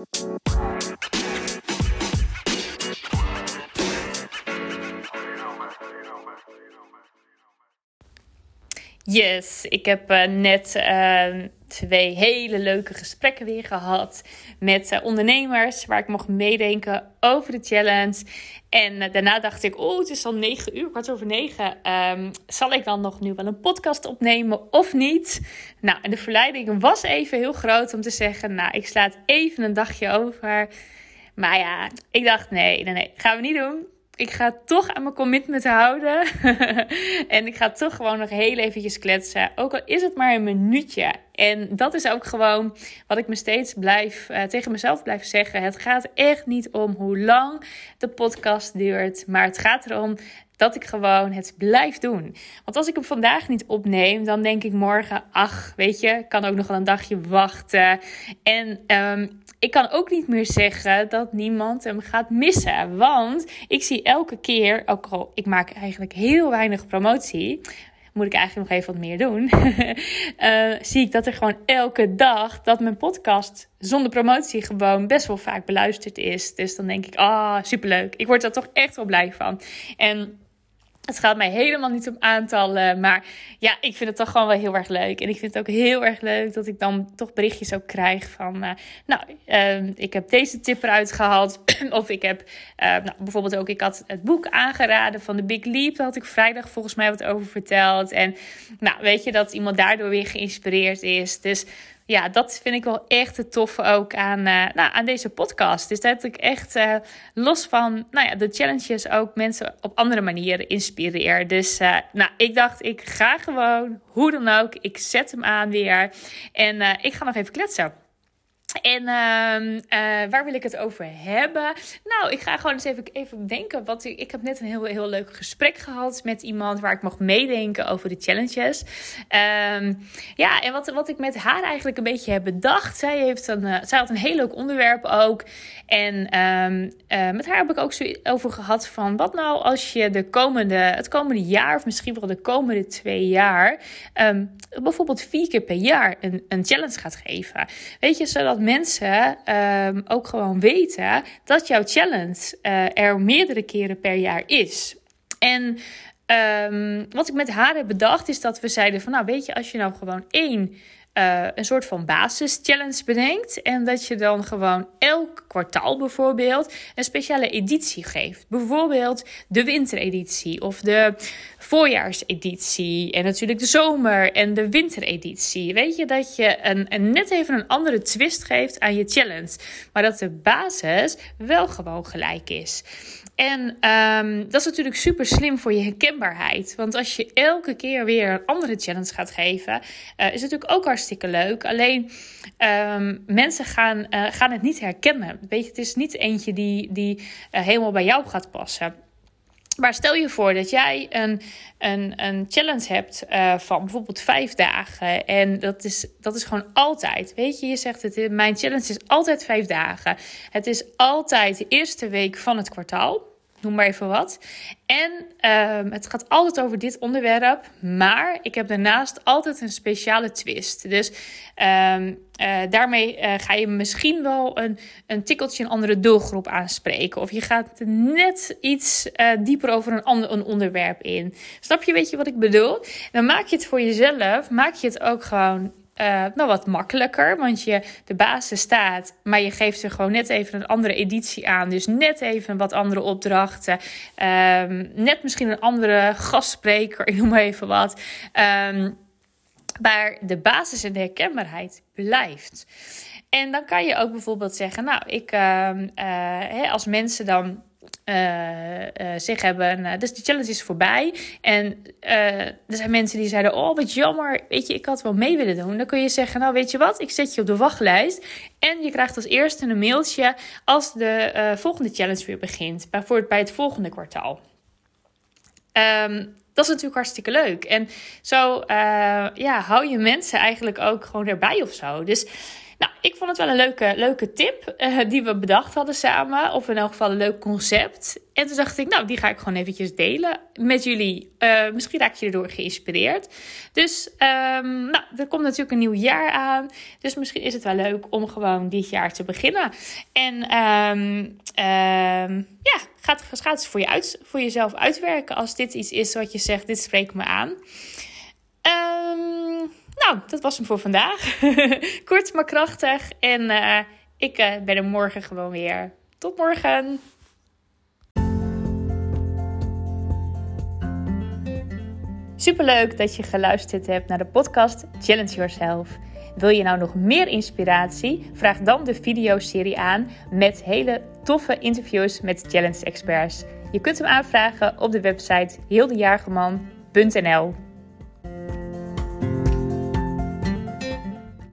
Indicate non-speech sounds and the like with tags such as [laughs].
Música Yes, ik heb uh, net uh, twee hele leuke gesprekken weer gehad met uh, ondernemers waar ik mocht meedenken over de challenge. En daarna dacht ik, oh, het is al negen uur, kwart over negen. Um, zal ik dan nog nu wel een podcast opnemen of niet? Nou, en de verleiding was even heel groot om te zeggen, nou, ik sla even een dagje over. Maar ja, ik dacht, nee, nee, nee, gaan we niet doen ik ga toch aan mijn commitment houden. [laughs] en ik ga toch gewoon nog heel eventjes kletsen. Ook al is het maar een minuutje. En dat is ook gewoon wat ik me steeds blijf, uh, tegen mezelf blijf zeggen. Het gaat echt niet om hoe lang de podcast duurt. Maar het gaat erom dat ik gewoon het blijf doen. Want als ik hem vandaag niet opneem, dan denk ik morgen, ach, weet je, kan ook nog wel een dagje wachten. En um, ik kan ook niet meer zeggen dat niemand hem gaat missen. Want ik zie elke keer, ook al ik maak eigenlijk heel weinig promotie, moet ik eigenlijk nog even wat meer doen. uh, [laughs] zie ik dat er gewoon elke dag dat mijn podcast zonder promotie gewoon best wel vaak beluisterd is. Dus dan denk ik, ah, oh, superleuk. Ik word er toch echt wel blij van. En het gaat mij helemaal niet om aantallen. Maar ja, ik vind het toch gewoon wel heel erg leuk. En ik vind het ook heel erg leuk dat ik dan toch berichtjes ook krijg van... Uh, nou, uh, ik heb deze tip eruit gehaald. [clears throat] of ik heb uh, nou, bijvoorbeeld ook... Ik had het boek aangeraden van The Big Leap. Daar had ik vrijdag volgens mij wat over verteld. En nou, weet je dat iemand daardoor weer geïnspireerd is. Dus ja, dat vind ik wel echt het toffe ook aan, uh, nou, aan deze podcast. Dus dat ik echt uh, los van nou ja, de challenges ook mensen op andere manieren inspireer. Dus uh, nou, ik dacht, ik ga gewoon, hoe dan ook, ik zet hem aan weer. En ik ga nog even kletsen. En uh, uh, waar wil ik het over hebben? Nou, ik ga gewoon eens even, even denken. Wat ik, heb net een heel, heel leuk gesprek gehad met iemand waar ik mocht meedenken over de challenges. Um, ja, en wat, wat ik met haar eigenlijk een beetje heb bedacht. Zij, heeft een, uh, zij had een heel leuk onderwerp ook. En um, uh, met haar heb ik ook zo over gehad van wat nou als je de komende, het komende jaar, of misschien wel de komende twee jaar, bijvoorbeeld vier keer per jaar een, een challenge gaat geven. Weet je, zodat mensen um, ook gewoon weten dat jouw challenge uh, er meerdere keren per jaar is. En um, wat ik met haar heb bedacht is dat we zeiden van nou weet je, als je nou gewoon één uh, een soort van basis-challenge bedenkt. En dat je dan gewoon elk kwartaal bijvoorbeeld een speciale editie geeft. Bijvoorbeeld de wintereditie of de voorjaarseditie. En natuurlijk de zomer- en de wintereditie. Weet je dat je een, net even een andere twist geeft aan je challenge. Maar dat de basis wel gewoon gelijk is. En um, dat is natuurlijk super slim voor je herkenbaarheid. Want als je elke keer weer een andere challenge gaat geven, uh, is het natuurlijk ook hartstikke leuk. Alleen um, mensen gaan, uh, gaan het niet herkennen. Weet je, het is niet eentje die, die uh, helemaal bij jou gaat passen. Maar stel je voor dat jij een, een, een challenge hebt uh, van bijvoorbeeld vijf dagen. En dat is, dat is gewoon altijd. Weet je, je zegt het, mijn challenge is altijd vijf dagen. Het is altijd de eerste week van het kwartaal noem maar even wat. En um, het gaat altijd over dit onderwerp, maar ik heb daarnaast altijd een speciale twist. Dus um, uh, daarmee uh, ga je misschien wel een, een tikkeltje een andere doelgroep aanspreken. Of je gaat net iets uh, dieper over een ander een onderwerp in. Snap je, weet je wat ik bedoel? Dan maak je het voor jezelf, maak je het ook gewoon uh, nou wat makkelijker. Want je, de basis staat, maar je geeft er gewoon net even een andere editie aan. Dus net even wat andere opdrachten. Um, net misschien een andere gastspreker, [laughs] ik noem maar even wat. Um, maar de basis en de herkenbaarheid blijft. En dan kan je ook bijvoorbeeld zeggen, nou, ik, uh, uh, als mensen dan uh, zich hebben. Uh, dus de challenge is voorbij. En er zijn mensen die zeiden: Oh, wat jammer. Weet je, ik had wel mee willen doen. Dan kun je zeggen: Nou, weet je wat? Ik zet je op de wachtlijst. En je krijgt als eerste een mailtje als de volgende challenge weer begint. Bijvoorbeeld bij het volgende kwartaal. Um, dat is natuurlijk hartstikke leuk. En zo ja, hou je mensen eigenlijk ook gewoon erbij of zo. Dus Nou, ik vond het wel een leuke, leuke tip uh, die we bedacht hadden samen. Of in elk geval een leuk concept. En toen dacht ik, nou, die ga ik gewoon eventjes delen met jullie. Uh, misschien raak je erdoor geïnspireerd. Dus, um, nou, er komt natuurlijk een nieuw jaar aan. Dus misschien is het wel leuk om gewoon dit jaar te beginnen. En um, um, ja, gaat, gaat het voor, je uit, voor jezelf uitwerken als dit iets is wat je zegt, dit spreekt me aan. Nou, dat was hem voor vandaag. [laughs] Kort maar krachtig. En uh, ik uh, ben er morgen gewoon weer. Tot morgen. Superleuk dat je geluisterd hebt naar de podcast Challenge Yourself. Wil je nou nog meer inspiratie? Vraag dan de videoserie aan met hele toffe interviews met challenge experts. Je kunt hem aanvragen op de website heeldejaargeman.nl.